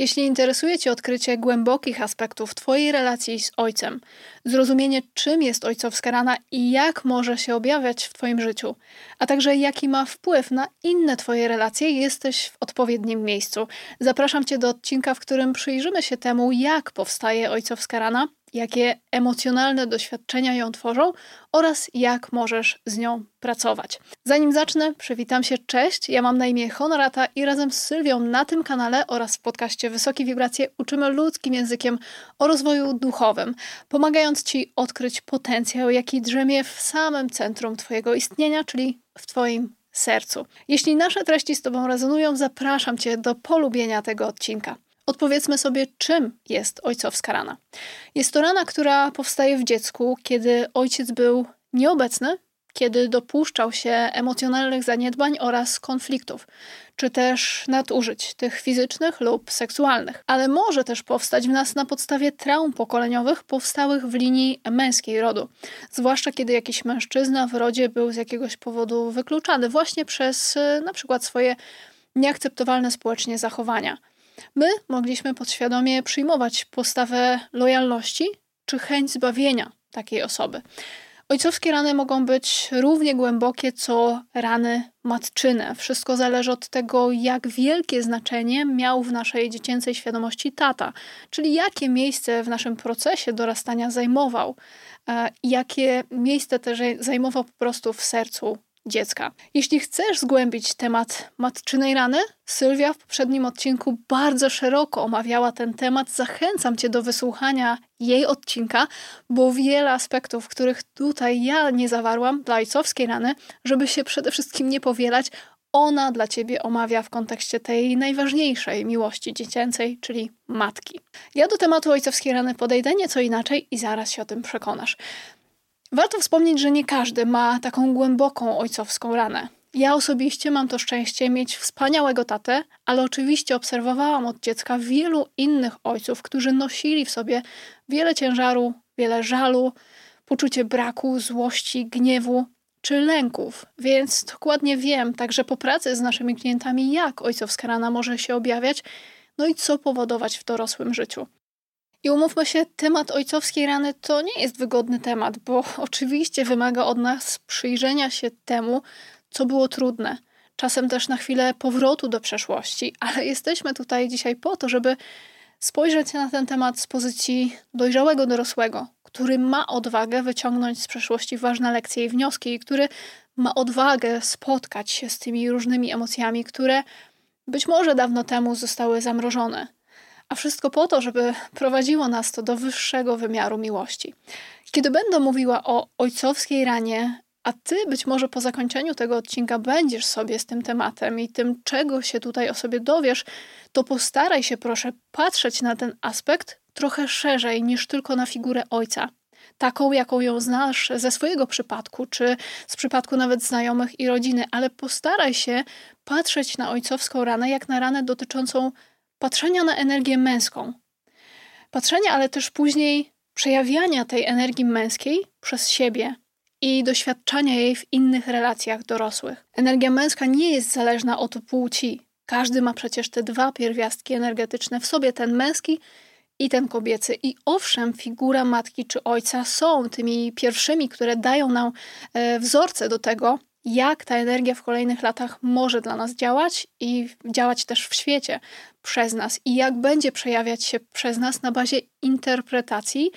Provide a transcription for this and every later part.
Jeśli interesuje Cię odkrycie głębokich aspektów Twojej relacji z Ojcem, zrozumienie, czym jest ojcowska rana i jak może się objawiać w Twoim życiu, a także jaki ma wpływ na inne Twoje relacje, jesteś w odpowiednim miejscu. Zapraszam Cię do odcinka, w którym przyjrzymy się temu, jak powstaje ojcowska rana jakie emocjonalne doświadczenia ją tworzą oraz jak możesz z nią pracować. Zanim zacznę, przywitam się, cześć, ja mam na imię Honorata i razem z Sylwią na tym kanale oraz w podcaście Wysokie Wibracje uczymy ludzkim językiem o rozwoju duchowym, pomagając Ci odkryć potencjał, jaki drzemie w samym centrum Twojego istnienia, czyli w Twoim sercu. Jeśli nasze treści z Tobą rezonują, zapraszam Cię do polubienia tego odcinka. Odpowiedzmy sobie, czym jest ojcowska rana. Jest to rana, która powstaje w dziecku, kiedy ojciec był nieobecny, kiedy dopuszczał się emocjonalnych zaniedbań oraz konfliktów, czy też nadużyć, tych fizycznych lub seksualnych. Ale może też powstać w nas na podstawie traum pokoleniowych powstałych w linii męskiej rodu, zwłaszcza kiedy jakiś mężczyzna w rodzie był z jakiegoś powodu wykluczany właśnie przez e, na przykład swoje nieakceptowalne społecznie zachowania. My mogliśmy podświadomie przyjmować postawę lojalności czy chęć zbawienia takiej osoby. Ojcowskie rany mogą być równie głębokie co rany matczyne. Wszystko zależy od tego, jak wielkie znaczenie miał w naszej dziecięcej świadomości tata, czyli jakie miejsce w naszym procesie dorastania zajmował, e, jakie miejsce też zajmował po prostu w sercu dziecka. Jeśli chcesz zgłębić temat matczynej rany, Sylwia w poprzednim odcinku bardzo szeroko omawiała ten temat. Zachęcam Cię do wysłuchania jej odcinka, bo wiele aspektów, których tutaj ja nie zawarłam dla ojcowskiej rany, żeby się przede wszystkim nie powielać, ona dla ciebie omawia w kontekście tej najważniejszej miłości dziecięcej, czyli matki. Ja do tematu ojcowskiej rany podejdę nieco inaczej i zaraz się o tym przekonasz. Warto wspomnieć, że nie każdy ma taką głęboką ojcowską ranę. Ja osobiście mam to szczęście mieć wspaniałego tatę, ale oczywiście obserwowałam od dziecka wielu innych ojców, którzy nosili w sobie wiele ciężaru, wiele żalu, poczucie braku, złości, gniewu czy lęków, więc dokładnie wiem, także po pracy z naszymi klientami, jak ojcowska rana może się objawiać, no i co powodować w dorosłym życiu. I umówmy się, temat ojcowskiej rany to nie jest wygodny temat, bo oczywiście wymaga od nas przyjrzenia się temu, co było trudne. Czasem też na chwilę powrotu do przeszłości, ale jesteśmy tutaj dzisiaj po to, żeby spojrzeć na ten temat z pozycji dojrzałego dorosłego, który ma odwagę wyciągnąć z przeszłości ważne lekcje i wnioski, i który ma odwagę spotkać się z tymi różnymi emocjami, które być może dawno temu zostały zamrożone a wszystko po to, żeby prowadziło nas to do wyższego wymiaru miłości. Kiedy będę mówiła o ojcowskiej ranie, a ty być może po zakończeniu tego odcinka będziesz sobie z tym tematem i tym, czego się tutaj o sobie dowiesz, to postaraj się proszę patrzeć na ten aspekt trochę szerzej niż tylko na figurę ojca. Taką, jaką ją znasz ze swojego przypadku, czy z przypadku nawet znajomych i rodziny, ale postaraj się patrzeć na ojcowską ranę jak na ranę dotyczącą patrzenia na energię męską. Patrzenia, ale też później przejawiania tej energii męskiej przez siebie i doświadczania jej w innych relacjach dorosłych. Energia męska nie jest zależna od płci. Każdy ma przecież te dwa pierwiastki energetyczne w sobie, ten męski i ten kobiecy. I owszem, figura matki czy ojca są tymi pierwszymi, które dają nam e, wzorce do tego, jak ta energia w kolejnych latach może dla nas działać i działać też w świecie przez nas i jak będzie przejawiać się przez nas na bazie interpretacji,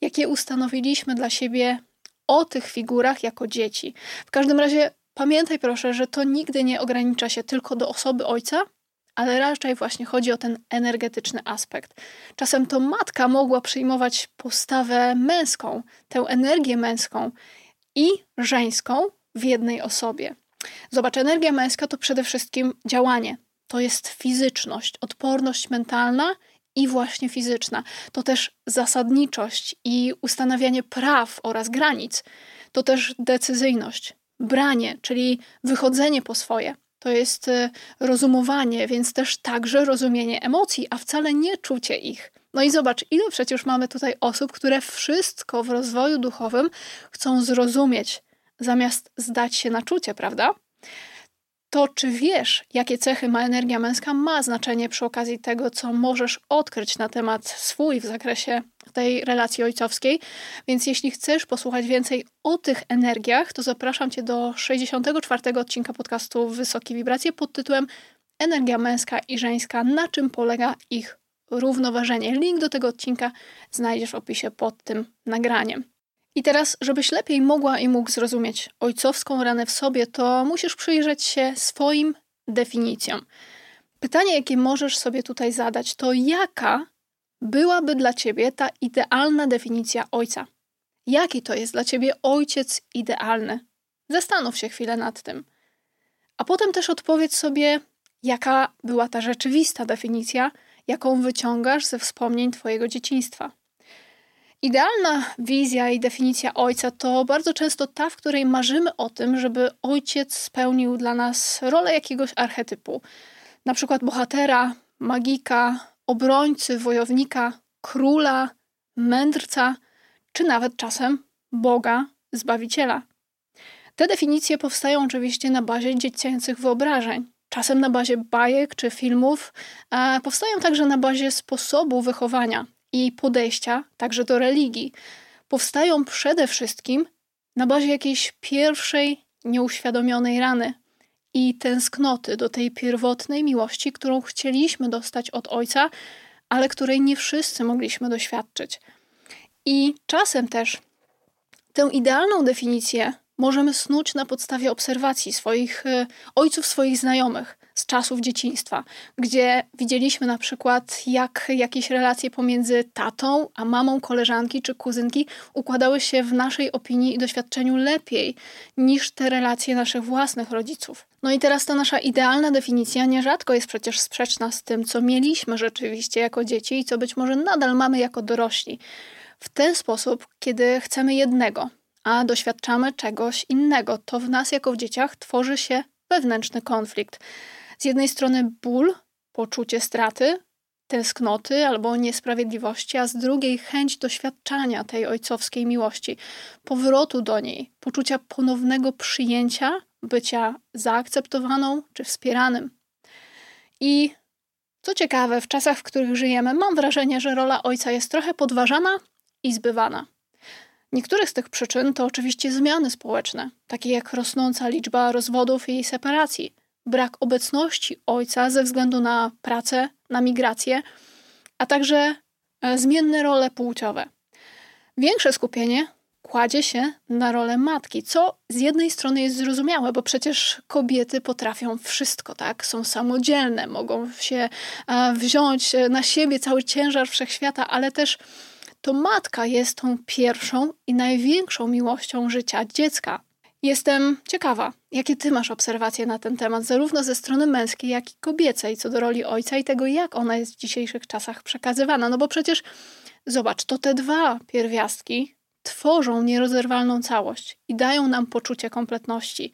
jakie ustanowiliśmy dla siebie o tych figurach jako dzieci. W każdym razie pamiętaj proszę, że to nigdy nie ogranicza się tylko do osoby ojca, ale raczej właśnie chodzi o ten energetyczny aspekt. Czasem to matka mogła przyjmować postawę męską, tę energię męską i żeńską w jednej osobie. Zobacz, energia męska to przede wszystkim działanie. To jest fizyczność, odporność mentalna i właśnie fizyczna. To też zasadniczość i ustanawianie praw oraz granic. To też decyzyjność, branie, czyli wychodzenie po swoje. To jest y, rozumowanie, więc też także rozumienie emocji, a wcale nie czucie ich. No i zobacz, ile przecież mamy tutaj osób, które wszystko w rozwoju duchowym chcą zrozumieć, zamiast zdać się na czucie, prawda? To, czy wiesz, jakie cechy ma energia męska, ma znaczenie przy okazji tego, co możesz odkryć na temat swój w zakresie tej relacji ojcowskiej. Więc jeśli chcesz posłuchać więcej o tych energiach, to zapraszam Cię do 64 odcinka podcastu Wysokie Wibracje pod tytułem Energia męska i żeńska, na czym polega ich równoważenie. Link do tego odcinka znajdziesz w opisie pod tym nagraniem. I teraz, żebyś lepiej mogła i mógł zrozumieć ojcowską ranę w sobie, to musisz przyjrzeć się swoim definicjom. Pytanie, jakie możesz sobie tutaj zadać, to jaka byłaby dla ciebie ta idealna definicja ojca? Jaki to jest dla ciebie ojciec idealny? Zastanów się chwilę nad tym. A potem też odpowiedz sobie, jaka była ta rzeczywista definicja, jaką wyciągasz ze wspomnień Twojego dzieciństwa. Idealna wizja i definicja ojca to bardzo często ta, w której marzymy o tym, żeby ojciec spełnił dla nas rolę jakiegoś archetypu, na przykład bohatera, magika, obrońcy, wojownika, króla, mędrca, czy nawet czasem Boga, Zbawiciela. Te definicje powstają oczywiście na bazie dziecięcych wyobrażeń, czasem na bazie bajek czy filmów, a powstają także na bazie sposobu wychowania i podejścia, także do religii. Powstają przede wszystkim na bazie jakiejś pierwszej nieuświadomionej rany i tęsknoty do tej pierwotnej miłości, którą chcieliśmy dostać od ojca, ale której nie wszyscy mogliśmy doświadczyć. I czasem też tę idealną definicję możemy snuć na podstawie obserwacji swoich e, ojców, swoich znajomych z czasów dzieciństwa, gdzie widzieliśmy na przykład, jak jakieś relacje pomiędzy tatą a mamą koleżanki czy kuzynki układały się w naszej opinii i doświadczeniu lepiej niż te relacje naszych własnych rodziców. No i teraz ta nasza idealna definicja nierzadko jest przecież sprzeczna z tym, co mieliśmy rzeczywiście jako dzieci i co być może nadal mamy jako dorośli. W ten sposób, kiedy chcemy jednego, a doświadczamy czegoś innego, to w nas jako w dzieciach tworzy się wewnętrzny konflikt. Z jednej strony ból, poczucie straty, tęsknoty albo niesprawiedliwości, a z drugiej chęć doświadczania tej ojcowskiej miłości, powrotu do niej, poczucia ponownego przyjęcia, bycia zaakceptowaną czy wspieranym. I co ciekawe, w czasach, w których żyjemy, mam wrażenie, że rola ojca jest trochę podważana i zbywana. Niektóre z tych przyczyn to oczywiście zmiany społeczne, takie jak rosnąca liczba rozwodów i separacji, brak obecności ojca ze względu na pracę, na migrację, a także e, zmienne role płciowe. Większe skupienie kładzie się na rolę matki, co z jednej strony jest zrozumiałe, bo przecież kobiety potrafią wszystko, tak? Są samodzielne, mogą się e, wziąć na siebie cały ciężar wszechświata, ale też to matka jest tą pierwszą i największą miłością życia dziecka. Jestem ciekawa, jakie ty masz obserwacje na ten temat, zarówno ze strony męskiej, jak i kobiecej, co do roli ojca i tego, jak ona jest w dzisiejszych czasach przekazywana. No bo przecież zobacz, to te dwa pierwiastki tworzą nierozerwalną całość i dają nam poczucie kompletności.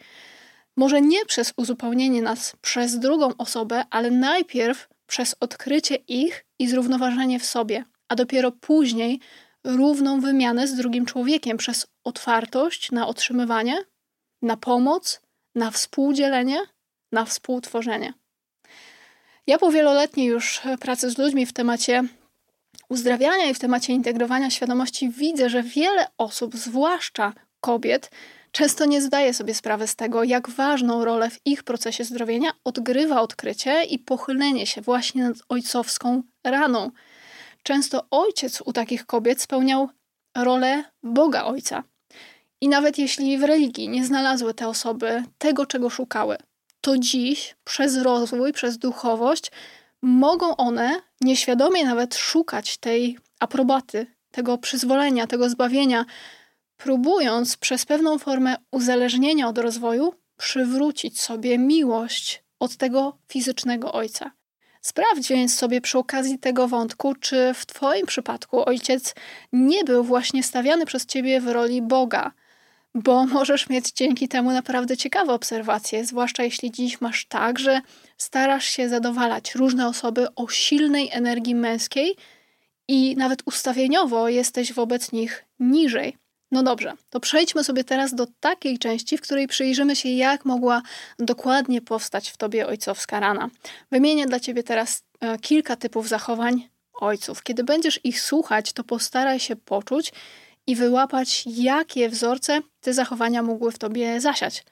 Może nie przez uzupełnienie nas przez drugą osobę, ale najpierw przez odkrycie ich i zrównoważenie w sobie, a dopiero później równą wymianę z drugim człowiekiem przez otwartość na otrzymywanie, na pomoc, na współdzielenie, na współtworzenie. Ja po wieloletniej już pracy z ludźmi w temacie uzdrawiania i w temacie integrowania świadomości widzę, że wiele osób, zwłaszcza kobiet, często nie zdaje sobie sprawy z tego, jak ważną rolę w ich procesie zdrowienia odgrywa odkrycie i pochylenie się właśnie nad ojcowską raną, Często ojciec u takich kobiet spełniał rolę Boga Ojca. I nawet jeśli w religii nie znalazły te osoby tego, czego szukały, to dziś przez rozwój, przez duchowość mogą one nieświadomie nawet szukać tej aprobaty, tego przyzwolenia, tego zbawienia, próbując przez pewną formę uzależnienia od rozwoju przywrócić sobie miłość od tego fizycznego ojca. Sprawdź więc sobie przy okazji tego wątku, czy w Twoim przypadku ojciec nie był właśnie stawiany przez Ciebie w roli Boga, bo możesz mieć dzięki temu naprawdę ciekawe obserwacje, zwłaszcza jeśli dziś masz tak, że starasz się zadowalać różne osoby o silnej energii męskiej i nawet ustawieniowo jesteś wobec nich niżej. No dobrze, to przejdźmy sobie teraz do takiej części, w której przyjrzymy się, jak mogła dokładnie powstać w tobie ojcowska rana. Wymienię dla ciebie teraz e, kilka typów zachowań ojców. Kiedy będziesz ich słuchać, to postaraj się poczuć i wyłapać, jakie wzorce te zachowania mogły w tobie zasiać.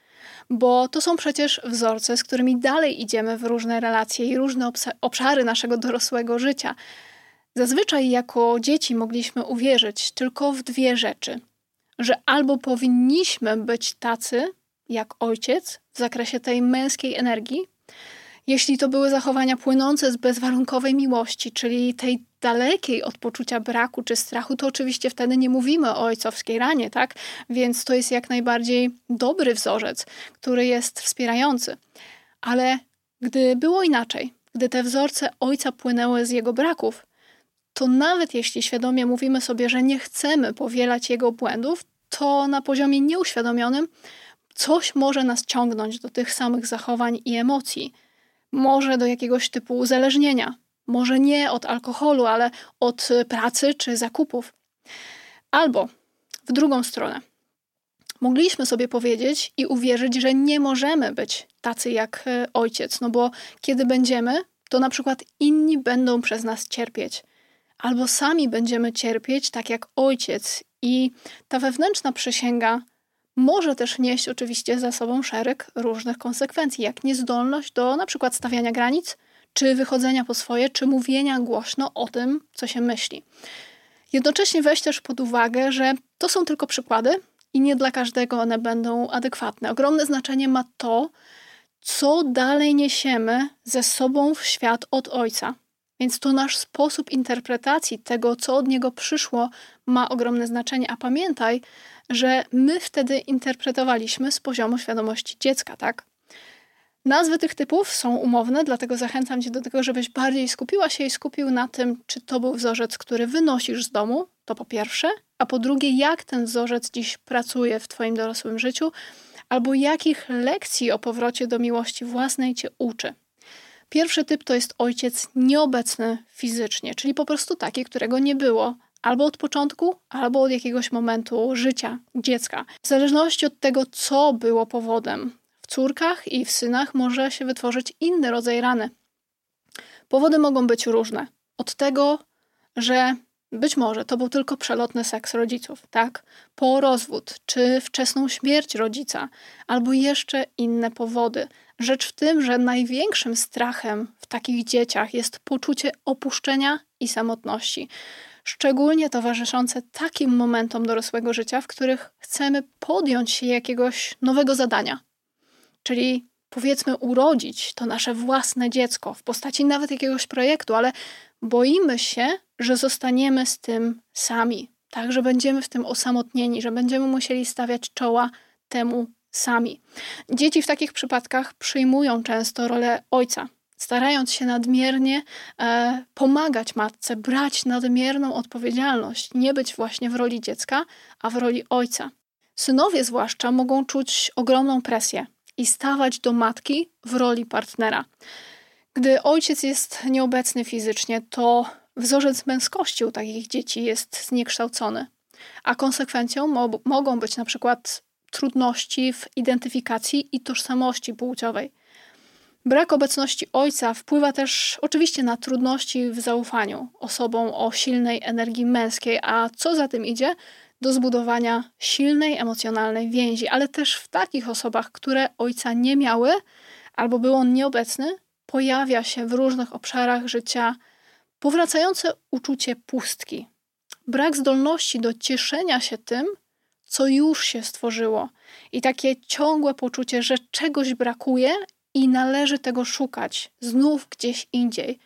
Bo to są przecież wzorce, z którymi dalej idziemy w różne relacje i różne obszary naszego dorosłego życia. Zazwyczaj jako dzieci mogliśmy uwierzyć tylko w dwie rzeczy: że albo powinniśmy być tacy jak ojciec w zakresie tej męskiej energii, jeśli to były zachowania płynące z bezwarunkowej miłości, czyli tej dalekiej od poczucia braku czy strachu, to oczywiście wtedy nie mówimy o ojcowskiej ranie, tak? Więc to jest jak najbardziej dobry wzorzec, który jest wspierający. Ale gdy było inaczej, gdy te wzorce ojca płynęły z jego braków, to nawet jeśli świadomie mówimy sobie, że nie chcemy powielać jego błędów, to na poziomie nieuświadomionym coś może nas ciągnąć do tych samych zachowań i emocji. Może do jakiegoś typu uzależnienia, może nie od alkoholu, ale od pracy czy zakupów. Albo w drugą stronę. Mogliśmy sobie powiedzieć i uwierzyć, że nie możemy być tacy jak e, ojciec, no bo kiedy będziemy, to na przykład inni będą przez nas cierpieć albo sami będziemy cierpieć, tak jak ojciec. I ta wewnętrzna przysięga może też nieść oczywiście za sobą szereg różnych konsekwencji, jak niezdolność do na przykład stawiania granic, czy wychodzenia po swoje, czy mówienia głośno o tym, co się myśli. Jednocześnie weź też pod uwagę, że to są tylko przykłady i nie dla każdego one będą adekwatne. Ogromne znaczenie ma to, co dalej niesiemy ze sobą w świat od ojca. Więc to nasz sposób interpretacji tego, co od niego przyszło, ma ogromne znaczenie. A pamiętaj, że my wtedy interpretowaliśmy z poziomu świadomości dziecka, tak? Nazwy tych typów są umowne, dlatego zachęcam Cię do tego, żebyś bardziej skupiła się i skupił na tym, czy to był wzorzec, który wynosisz z domu, to po pierwsze, a po drugie, jak ten wzorzec dziś pracuje w Twoim dorosłym życiu, albo jakich lekcji o powrocie do miłości własnej Cię uczy. Pierwszy typ to jest ojciec nieobecny fizycznie, czyli po prostu taki, którego nie było albo od początku, albo od jakiegoś momentu życia dziecka. W zależności od tego, co było powodem, w córkach i w synach może się wytworzyć inny rodzaj rany. Powody mogą być różne. Od tego, że być może to był tylko przelotny seks rodziców, tak? Po rozwód, czy wczesną śmierć rodzica, albo jeszcze inne powody. Rzecz w tym, że największym strachem w takich dzieciach jest poczucie opuszczenia i samotności, szczególnie towarzyszące takim momentom dorosłego życia, w których chcemy podjąć się jakiegoś nowego zadania. Czyli powiedzmy urodzić to nasze własne dziecko w postaci nawet jakiegoś projektu, ale boimy się, że zostaniemy z tym sami, tak, że będziemy w tym osamotnieni, że będziemy musieli stawiać czoła temu sami. Dzieci w takich przypadkach przyjmują często rolę ojca, starając się nadmiernie e, pomagać matce, brać nadmierną odpowiedzialność, nie być właśnie w roli dziecka, a w roli ojca. Synowie zwłaszcza mogą czuć ogromną presję i stawać do matki w roli partnera. Gdy ojciec jest nieobecny fizycznie, to wzorzec męskości u takich dzieci jest zniekształcony, a konsekwencją mo mogą być na przykład trudności w identyfikacji i tożsamości płciowej. Brak obecności ojca wpływa też oczywiście na trudności w zaufaniu osobom o silnej energii męskiej, a co za tym idzie, do zbudowania silnej emocjonalnej więzi, ale też w takich osobach, które ojca nie miały albo był on nieobecny, pojawia się w różnych obszarach życia powracające uczucie pustki. Brak zdolności do cieszenia się tym, co już się stworzyło, i takie ciągłe poczucie, że czegoś brakuje i należy tego szukać znów gdzieś indziej,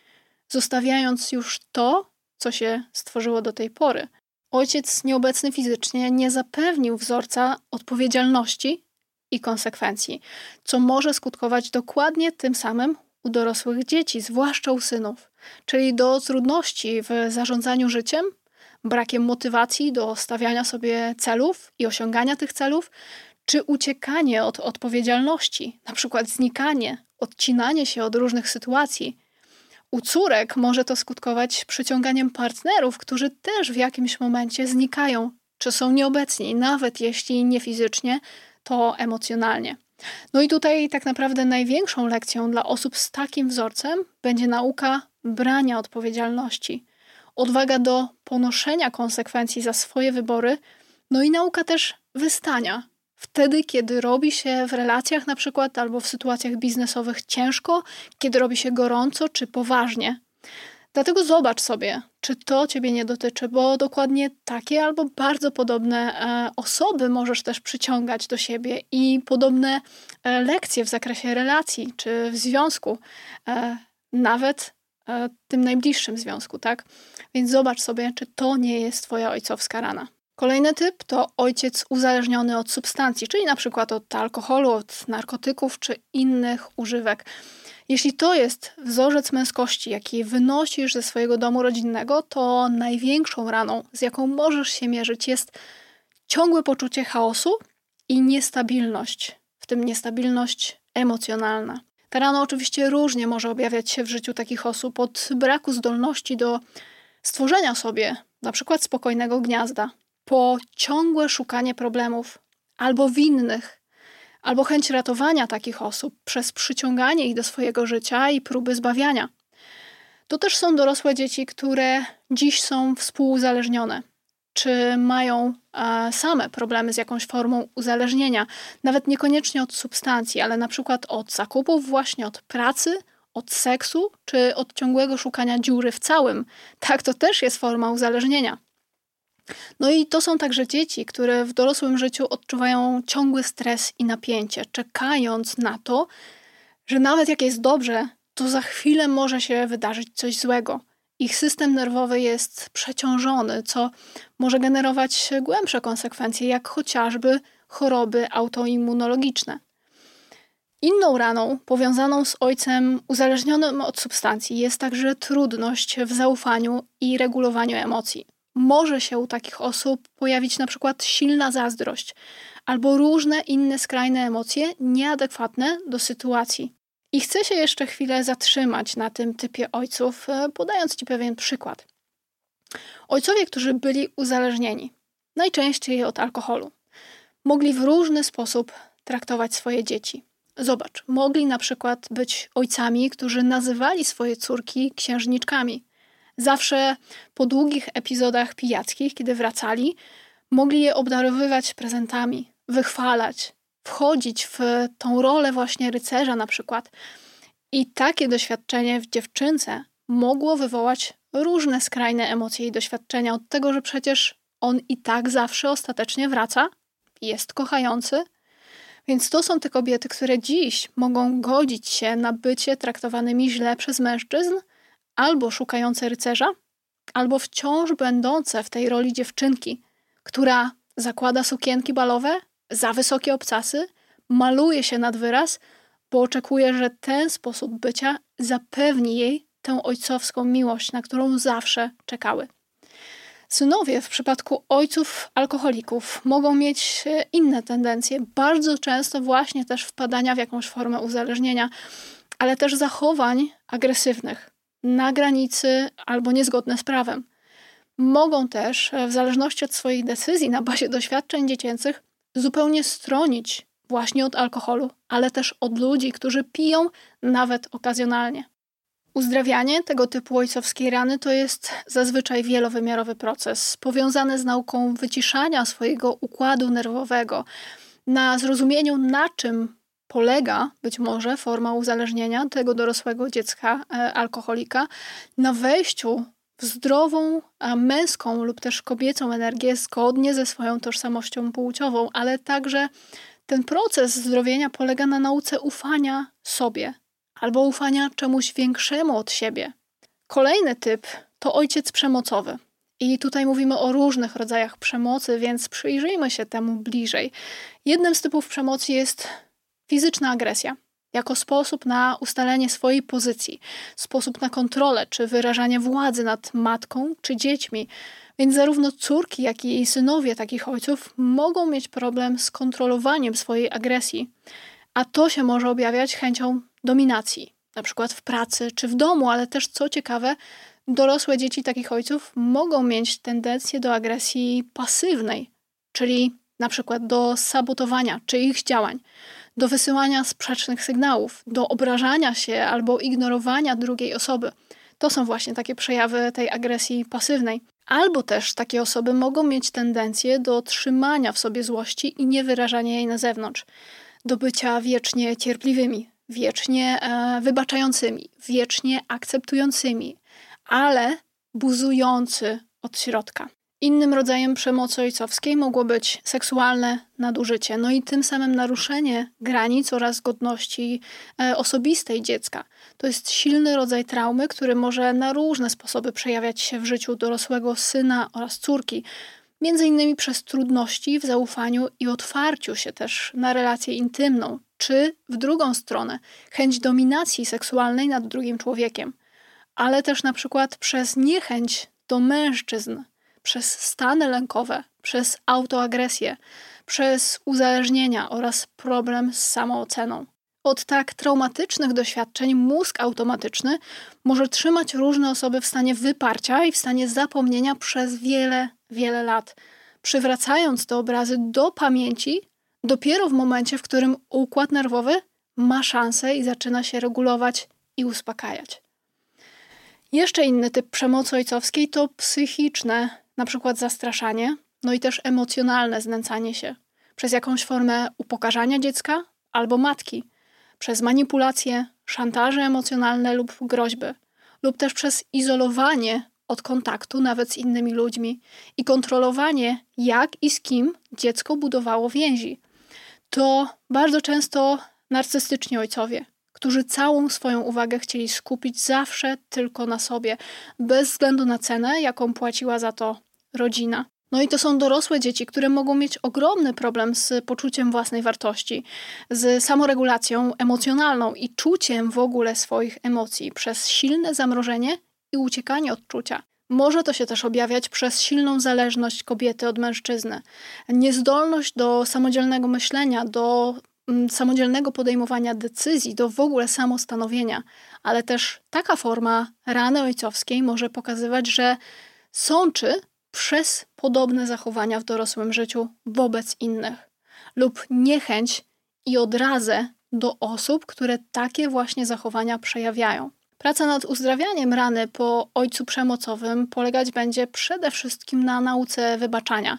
zostawiając już to, co się stworzyło do tej pory. Ojciec nieobecny fizycznie nie zapewnił wzorca odpowiedzialności i konsekwencji, co może skutkować dokładnie tym samym u dorosłych dzieci, zwłaszcza u synów, czyli do trudności w zarządzaniu życiem, brakiem motywacji do stawiania sobie celów i osiągania tych celów, czy uciekanie od odpowiedzialności, na przykład znikanie, odcinanie się od różnych sytuacji. U córek może to skutkować przyciąganiem partnerów, którzy też w jakimś momencie znikają, czy są nieobecni, nawet jeśli nie fizycznie, to emocjonalnie. No i tutaj tak naprawdę największą lekcją dla osób z takim wzorcem będzie nauka brania odpowiedzialności, odwaga do ponoszenia konsekwencji za swoje wybory, no i nauka też wystania. Wtedy, kiedy robi się w relacjach na przykład albo w sytuacjach biznesowych ciężko, kiedy robi się gorąco czy poważnie. Dlatego zobacz sobie, czy to Ciebie nie dotyczy, bo dokładnie takie albo bardzo podobne e, osoby możesz też przyciągać do siebie i podobne e, lekcje w zakresie relacji czy w związku, e, nawet tym najbliższym związku, tak? Więc zobacz sobie, czy to nie jest Twoja ojcowska rana. Kolejny typ to ojciec uzależniony od substancji, czyli na przykład od alkoholu, od narkotyków czy innych używek. Jeśli to jest wzorzec męskości, jaki wynosisz ze swojego domu rodzinnego, to największą raną, z jaką możesz się mierzyć, jest ciągłe poczucie chaosu i niestabilność, w tym niestabilność emocjonalna. Ta rana oczywiście różnie może objawiać się w życiu takich osób od braku zdolności do stworzenia sobie na przykład spokojnego gniazda, po ciągłe szukanie problemów albo winnych, albo chęć ratowania takich osób przez przyciąganie ich do swojego życia i próby zbawiania. To też są dorosłe dzieci, które dziś są współuzależnione, czy mają same problemy z jakąś formą uzależnienia, nawet niekoniecznie od substancji, ale na przykład od zakupów, właśnie od pracy, od seksu, czy od ciągłego szukania dziury w całym. Tak, to też jest forma uzależnienia. No i to są także dzieci, które w dorosłym życiu odczuwają ciągły stres i napięcie, czekając na to, że nawet jak jest dobrze, to za chwilę może się wydarzyć coś złego. Ich system nerwowy jest przeciążony, co może generować głębsze konsekwencje, jak chociażby choroby autoimmunologiczne. Inną raną powiązaną z ojcem uzależnionym od substancji jest także trudność w zaufaniu i regulowaniu emocji może się u takich osób pojawić na przykład silna zazdrość albo różne inne skrajne emocje nieadekwatne do sytuacji. I chcę się jeszcze chwilę zatrzymać na tym typie ojców, e, podając Ci pewien przykład. Ojcowie, którzy byli uzależnieni, najczęściej od alkoholu, mogli w różny sposób traktować swoje dzieci. Zobacz, mogli na przykład być ojcami, którzy nazywali swoje córki księżniczkami, Zawsze po długich epizodach pijackich, kiedy wracali, mogli je obdarowywać prezentami, wychwalać, wchodzić w tą rolę właśnie rycerza na przykład. I takie doświadczenie w dziewczynce mogło wywołać różne skrajne emocje i doświadczenia od tego, że przecież on i tak zawsze ostatecznie wraca, jest kochający. Więc to są te kobiety, które dziś mogą godzić się na bycie traktowanymi źle przez mężczyzn – albo szukające rycerza, albo wciąż będące w tej roli dziewczynki, która zakłada sukienki balowe, za wysokie obcasy, maluje się nad wyraz, bo oczekuje, że ten sposób bycia zapewni jej tę ojcowską miłość, na którą zawsze czekały. Synowie w przypadku ojców alkoholików mogą mieć inne tendencje, bardzo często właśnie też wpadania w jakąś formę uzależnienia, ale też zachowań agresywnych, na granicy albo niezgodne z prawem. Mogą też, e, w zależności od swoich decyzji na bazie doświadczeń dziecięcych, zupełnie stronić właśnie od alkoholu, ale też od ludzi, którzy piją nawet okazjonalnie. Uzdrawianie tego typu ojcowskiej rany to jest zazwyczaj wielowymiarowy proces, powiązany z nauką wyciszania swojego układu nerwowego, na zrozumieniu, na czym polega być może forma uzależnienia tego dorosłego dziecka e, alkoholika na wejściu w zdrową, męską lub też kobiecą energię zgodnie ze swoją tożsamością płciową, ale także ten proces zdrowienia polega na nauce ufania sobie albo ufania czemuś większemu od siebie. Kolejny typ to ojciec przemocowy. I tutaj mówimy o różnych rodzajach przemocy, więc przyjrzyjmy się temu bliżej. Jednym z typów przemocy jest Fizyczna agresja jako sposób na ustalenie swojej pozycji, sposób na kontrolę czy wyrażanie władzy nad matką czy dziećmi. Więc zarówno córki, jak i synowie takich ojców mogą mieć problem z kontrolowaniem swojej agresji, a to się może objawiać chęcią dominacji, na przykład w pracy czy w domu, ale też co ciekawe, dorosłe dzieci takich ojców mogą mieć tendencję do agresji pasywnej, czyli na przykład do sabotowania czyichś działań, do wysyłania sprzecznych sygnałów, do obrażania się albo ignorowania drugiej osoby. To są właśnie takie przejawy tej agresji pasywnej. Albo też takie osoby mogą mieć tendencję do trzymania w sobie złości i niewyrażania jej na zewnątrz, do bycia wiecznie cierpliwymi, wiecznie e, wybaczającymi, wiecznie akceptującymi, ale buzujący od środka. Innym rodzajem przemocy ojcowskiej mogło być seksualne nadużycie, no i tym samym naruszenie granic oraz godności e, osobistej dziecka. To jest silny rodzaj traumy, który może na różne sposoby przejawiać się w życiu dorosłego syna oraz córki, między innymi przez trudności w zaufaniu i otwarciu się też na relację intymną, czy w drugą stronę chęć dominacji seksualnej nad drugim człowiekiem, ale też na przykład przez niechęć do mężczyzn przez stany lękowe, przez autoagresję, przez uzależnienia oraz problem z samooceną. Od tak traumatycznych doświadczeń mózg automatyczny może trzymać różne osoby w stanie wyparcia i w stanie zapomnienia przez wiele, wiele lat, przywracając te obrazy do pamięci dopiero w momencie, w którym układ nerwowy ma szansę i zaczyna się regulować i uspokajać. Jeszcze inny typ przemocy ojcowskiej to psychiczne na przykład zastraszanie, no i też emocjonalne znęcanie się przez jakąś formę upokarzania dziecka albo matki, przez manipulacje, szantaże emocjonalne lub groźby, lub też przez izolowanie od kontaktu nawet z innymi ludźmi i kontrolowanie, jak i z kim dziecko budowało więzi. To bardzo często narcystyczni ojcowie, którzy całą swoją uwagę chcieli skupić zawsze tylko na sobie, bez względu na cenę, jaką płaciła za to rodzina. No i to są dorosłe dzieci, które mogą mieć ogromny problem z poczuciem własnej wartości, z samoregulacją emocjonalną i czuciem w ogóle swoich emocji przez silne zamrożenie i uciekanie od czucia. Może to się też objawiać przez silną zależność kobiety od mężczyzny, niezdolność do samodzielnego myślenia, do mm, samodzielnego podejmowania decyzji, do w ogóle samostanowienia, ale też taka forma rany ojcowskiej może pokazywać, że sączy przez podobne zachowania w dorosłym życiu wobec innych lub niechęć i odrazę do osób, które takie właśnie zachowania przejawiają. Praca nad uzdrawianiem rany po ojcu przemocowym polegać będzie przede wszystkim na nauce wybaczania,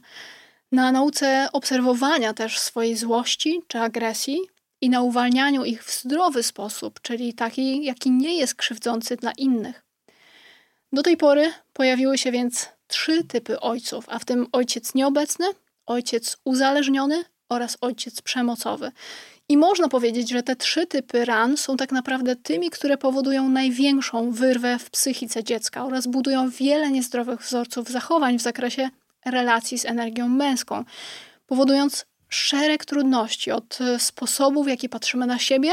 na nauce obserwowania też swojej złości czy agresji i na uwalnianiu ich w zdrowy sposób, czyli taki, jaki nie jest krzywdzący dla innych. Do tej pory pojawiły się więc trzy typy ojców, a w tym ojciec nieobecny, ojciec uzależniony oraz ojciec przemocowy. I można powiedzieć, że te trzy typy ran są tak naprawdę tymi, które powodują największą wyrwę w psychice dziecka oraz budują wiele niezdrowych wzorców zachowań w zakresie relacji z energią męską, powodując szereg trudności od sposobu, w jaki patrzymy na siebie,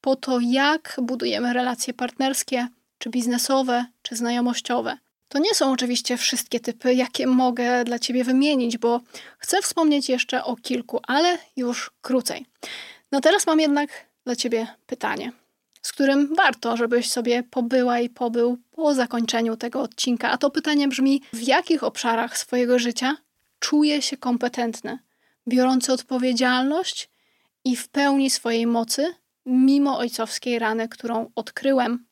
po to, jak budujemy relacje partnerskie, czy biznesowe, czy znajomościowe. To nie są oczywiście wszystkie typy, jakie mogę dla Ciebie wymienić, bo chcę wspomnieć jeszcze o kilku, ale już krócej. No teraz mam jednak dla Ciebie pytanie, z którym warto, żebyś sobie pobyła i pobył po zakończeniu tego odcinka. A to pytanie brzmi: w jakich obszarach swojego życia czuję się kompetentny, biorący odpowiedzialność i w pełni swojej mocy, mimo ojcowskiej rany, którą odkryłem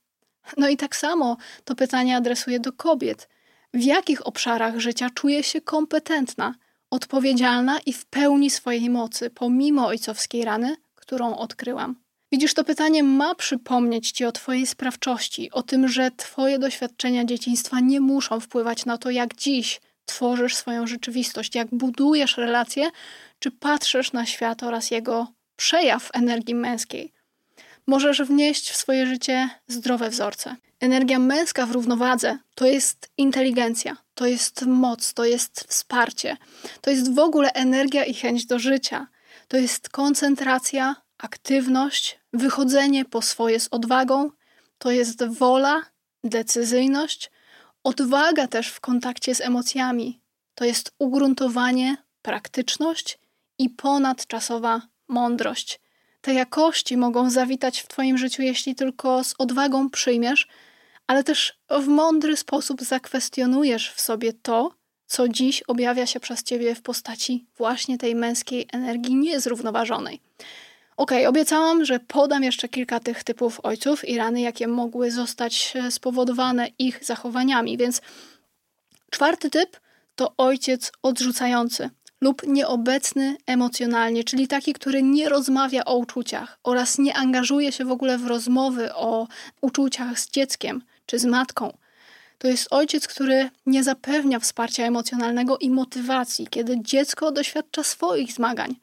no i tak samo to pytanie adresuję do kobiet. W jakich obszarach życia czuję się kompetentna, odpowiedzialna i w pełni swojej mocy, pomimo ojcowskiej rany, którą odkryłam? Widzisz, to pytanie ma przypomnieć ci o Twojej sprawczości, o tym, że Twoje doświadczenia dzieciństwa nie muszą wpływać na to, jak dziś tworzysz swoją rzeczywistość, jak budujesz relacje, czy patrzysz na świat oraz jego przejaw energii męskiej możesz wnieść w swoje życie zdrowe wzorce. Energia męska w równowadze to jest inteligencja, to jest moc, to jest wsparcie, to jest w ogóle energia i chęć do życia, to jest koncentracja, aktywność, wychodzenie po swoje z odwagą, to jest wola, decyzyjność, odwaga też w kontakcie z emocjami, to jest ugruntowanie, praktyczność i ponadczasowa mądrość. Te jakości mogą zawitać w Twoim życiu, jeśli tylko z odwagą przyjmiesz, ale też w mądry sposób zakwestionujesz w sobie to, co dziś objawia się przez ciebie w postaci właśnie tej męskiej energii niezrównoważonej. Ok, obiecałam, że podam jeszcze kilka tych typów ojców i rany, jakie mogły zostać e, spowodowane ich zachowaniami. Więc czwarty typ to ojciec odrzucający lub nieobecny emocjonalnie, czyli taki, który nie rozmawia o uczuciach oraz nie angażuje się w ogóle w rozmowy o uczuciach z dzieckiem czy z matką. To jest ojciec, który nie zapewnia wsparcia emocjonalnego i motywacji, kiedy dziecko doświadcza swoich zmagań.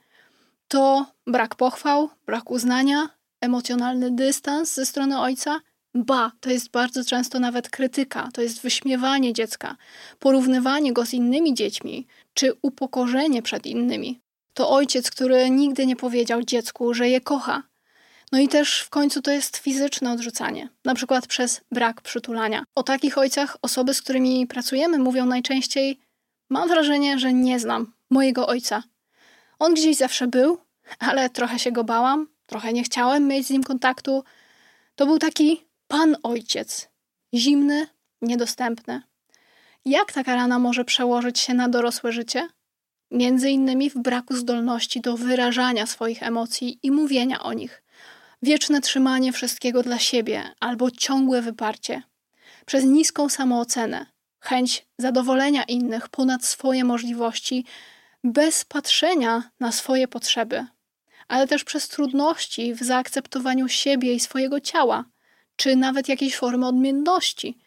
To brak pochwał, brak uznania, emocjonalny dystans ze strony ojca. Ba, to jest bardzo często nawet krytyka, to jest wyśmiewanie dziecka, porównywanie go z innymi dziećmi, czy upokorzenie przed innymi. To ojciec, który nigdy nie powiedział dziecku, że je kocha, no i też w końcu to jest fizyczne odrzucanie, na przykład przez brak przytulania. O takich ojcach osoby, z którymi pracujemy, mówią najczęściej: Mam wrażenie, że nie znam mojego ojca. On gdzieś zawsze był, ale trochę się go bałam, trochę nie chciałem mieć z nim kontaktu. To był taki pan ojciec, zimny, niedostępny. Jak taka rana może przełożyć się na dorosłe życie? Między innymi w braku zdolności do wyrażania swoich emocji i mówienia o nich wieczne trzymanie wszystkiego dla siebie albo ciągłe wyparcie, przez niską samoocenę, chęć zadowolenia innych ponad swoje możliwości, bez patrzenia na swoje potrzeby, ale też przez trudności w zaakceptowaniu siebie i swojego ciała, czy nawet jakiejś formy odmienności.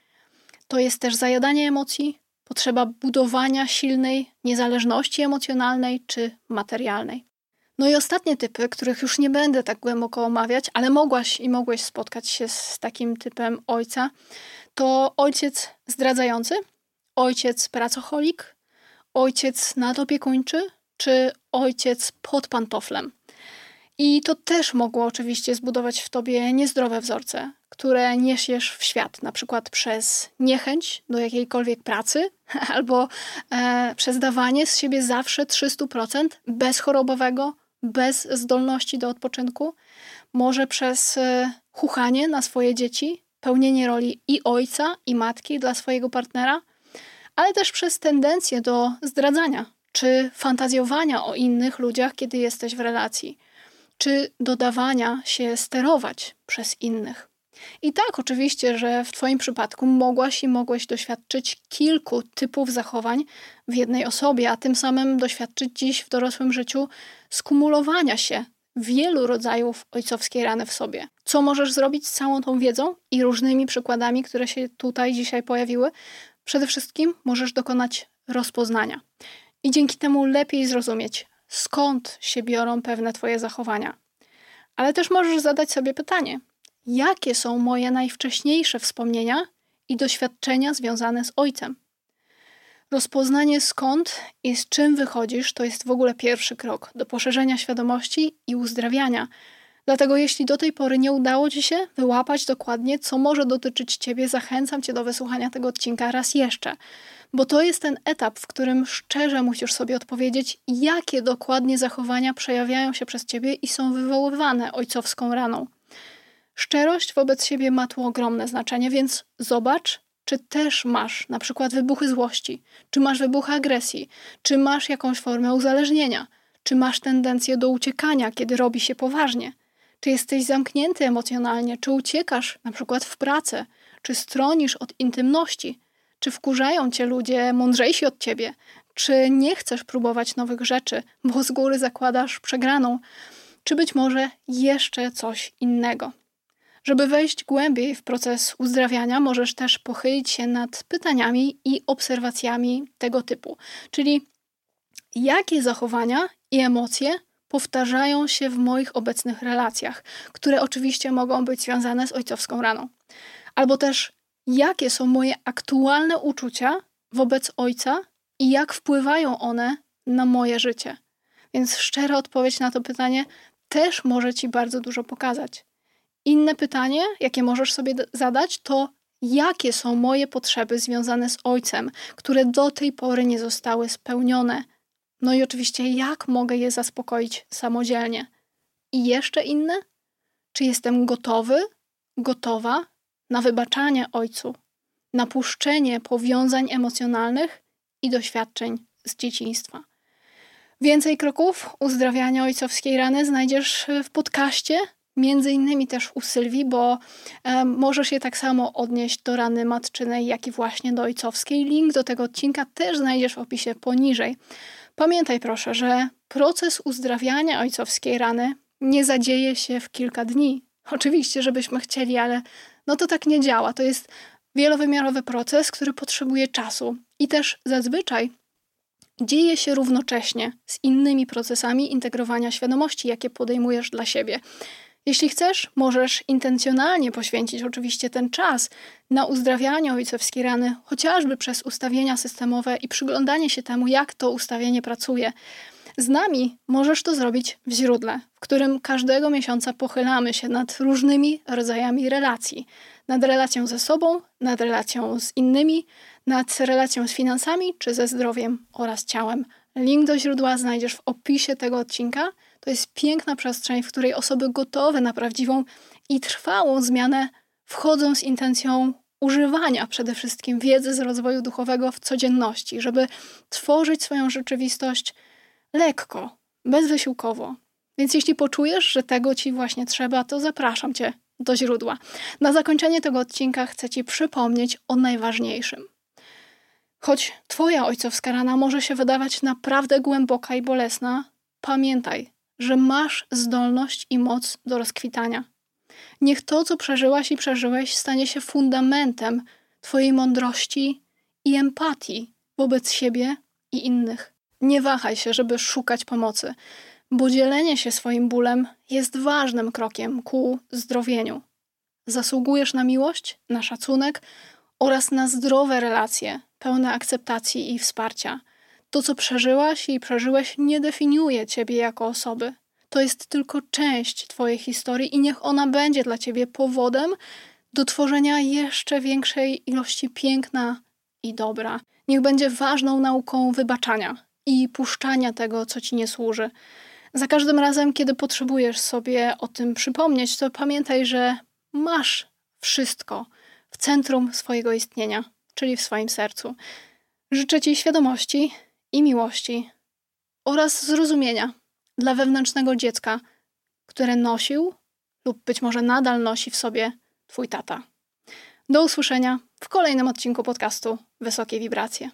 To jest też zajadanie emocji, potrzeba budowania silnej niezależności emocjonalnej czy materialnej. No i ostatnie typy, których już nie będę tak głęboko omawiać, ale mogłaś i mogłeś spotkać się z takim typem ojca, to ojciec zdradzający, ojciec pracocholik, ojciec nadopiekuńczy czy ojciec pod pantoflem. I to też mogło oczywiście zbudować w tobie niezdrowe wzorce, które niesiesz w świat, na przykład przez niechęć do jakiejkolwiek pracy albo e, przez dawanie z siebie zawsze 300% bezchorobowego, bez zdolności do odpoczynku, może przez e, chuchanie na swoje dzieci, pełnienie roli i ojca, i matki dla swojego partnera, ale też przez tendencję do zdradzania czy fantazjowania o innych ludziach, kiedy jesteś w relacji, czy dodawania się sterować przez innych. I tak, oczywiście, że w Twoim przypadku mogłaś i mogłeś doświadczyć kilku typów zachowań w jednej osobie, a tym samym doświadczyć dziś w dorosłym życiu skumulowania się wielu rodzajów ojcowskiej rany w sobie. Co możesz zrobić z całą tą wiedzą i różnymi przykładami, które się tutaj dzisiaj pojawiły? Przede wszystkim możesz dokonać rozpoznania i dzięki temu lepiej zrozumieć, skąd się biorą pewne Twoje zachowania. Ale też możesz zadać sobie pytanie, jakie są moje najwcześniejsze wspomnienia i doświadczenia związane z ojcem. Rozpoznanie skąd i z czym wychodzisz to jest w ogóle pierwszy krok do poszerzenia świadomości i uzdrawiania. Dlatego, jeśli do tej pory nie udało Ci się wyłapać dokładnie, co może dotyczyć Ciebie, zachęcam Cię do wysłuchania tego odcinka raz jeszcze, bo to jest ten etap, w którym szczerze musisz sobie odpowiedzieć, jakie dokładnie zachowania przejawiają się przez Ciebie i są wywoływane ojcowską raną. Szczerość wobec siebie ma tu ogromne znaczenie, więc zobacz, czy też masz na przykład wybuchy złości, czy masz wybuchy agresji, czy masz jakąś formę uzależnienia, czy masz tendencję do uciekania, kiedy robi się poważnie. Czy jesteś zamknięty emocjonalnie, czy uciekasz na przykład w pracę, czy stronisz od intymności, czy wkurzają cię ludzie mądrzejsi od ciebie, czy nie chcesz próbować nowych rzeczy, bo z góry zakładasz przegraną, czy być może jeszcze coś innego. Żeby wejść głębiej w proces uzdrawiania, możesz też pochylić się nad pytaniami i obserwacjami tego typu, czyli jakie zachowania i emocje powtarzają się w moich obecnych relacjach, które oczywiście mogą być związane z ojcowską raną. Albo też jakie są moje aktualne uczucia wobec ojca i jak wpływają one na moje życie. Więc szczera odpowiedź na to pytanie też może Ci bardzo dużo pokazać. Inne pytanie, jakie możesz sobie zadać, to jakie są moje potrzeby związane z ojcem, które do tej pory nie zostały spełnione. No i oczywiście, jak mogę je zaspokoić samodzielnie. I jeszcze inne? Czy jestem gotowy, gotowa na wybaczanie ojcu, na puszczenie powiązań emocjonalnych i doświadczeń z dzieciństwa. Więcej kroków uzdrawiania ojcowskiej rany znajdziesz w podcaście, między innymi też u Sylwii, bo e, możesz je tak samo odnieść do rany matczynej, jak i właśnie do ojcowskiej. Link do tego odcinka też znajdziesz w opisie poniżej. Pamiętaj proszę, że proces uzdrawiania ojcowskiej rany nie zadzieje się w kilka dni. Oczywiście, żebyśmy chcieli, ale no to tak nie działa. To jest wielowymiarowy proces, który potrzebuje czasu i też zazwyczaj dzieje się równocześnie z innymi procesami integrowania świadomości, jakie podejmujesz dla siebie. Jeśli chcesz, możesz intencjonalnie poświęcić oczywiście ten czas na uzdrawianie ojcowskiej rany, chociażby przez ustawienia systemowe i przyglądanie się temu, jak to ustawienie pracuje. Z nami możesz to zrobić w źródle, w którym każdego miesiąca pochylamy się nad różnymi rodzajami relacji. Nad relacją ze sobą, nad relacją z innymi, nad relacją z finansami czy ze zdrowiem oraz ciałem. Link do źródła znajdziesz w opisie tego odcinka. To jest piękna przestrzeń, w której osoby gotowe na prawdziwą i trwałą zmianę wchodzą z intencją używania przede wszystkim wiedzy z rozwoju duchowego w codzienności, żeby tworzyć swoją rzeczywistość lekko, bezwysiłkowo. Więc jeśli poczujesz, że tego ci właśnie trzeba, to zapraszam cię do źródła. Na zakończenie tego odcinka chcę ci przypomnieć o najważniejszym. Choć twoja ojcowska rana może się wydawać naprawdę głęboka i bolesna, pamiętaj, że masz zdolność i moc do rozkwitania. Niech to, co przeżyłaś i przeżyłeś, stanie się fundamentem Twojej mądrości i empatii wobec siebie i innych. Nie wahaj się, żeby szukać pomocy, bo dzielenie się swoim bólem jest ważnym krokiem ku zdrowieniu. Zasługujesz na miłość, na szacunek oraz na zdrowe relacje, pełne akceptacji i wsparcia. To, co przeżyłaś i przeżyłeś, nie definiuje ciebie jako osoby. To jest tylko część twojej historii i niech ona będzie dla ciebie powodem do tworzenia jeszcze większej ilości piękna i dobra. Niech będzie ważną nauką wybaczania i puszczania tego, co ci nie służy. Za każdym razem, kiedy potrzebujesz sobie o tym przypomnieć, to pamiętaj, że masz wszystko w centrum swojego istnienia, czyli w swoim sercu. Życzę Ci świadomości i miłości oraz zrozumienia dla wewnętrznego dziecka, które nosił lub być może nadal nosi w sobie Twój tata. Do usłyszenia w kolejnym odcinku podcastu Wysokie Wibracje.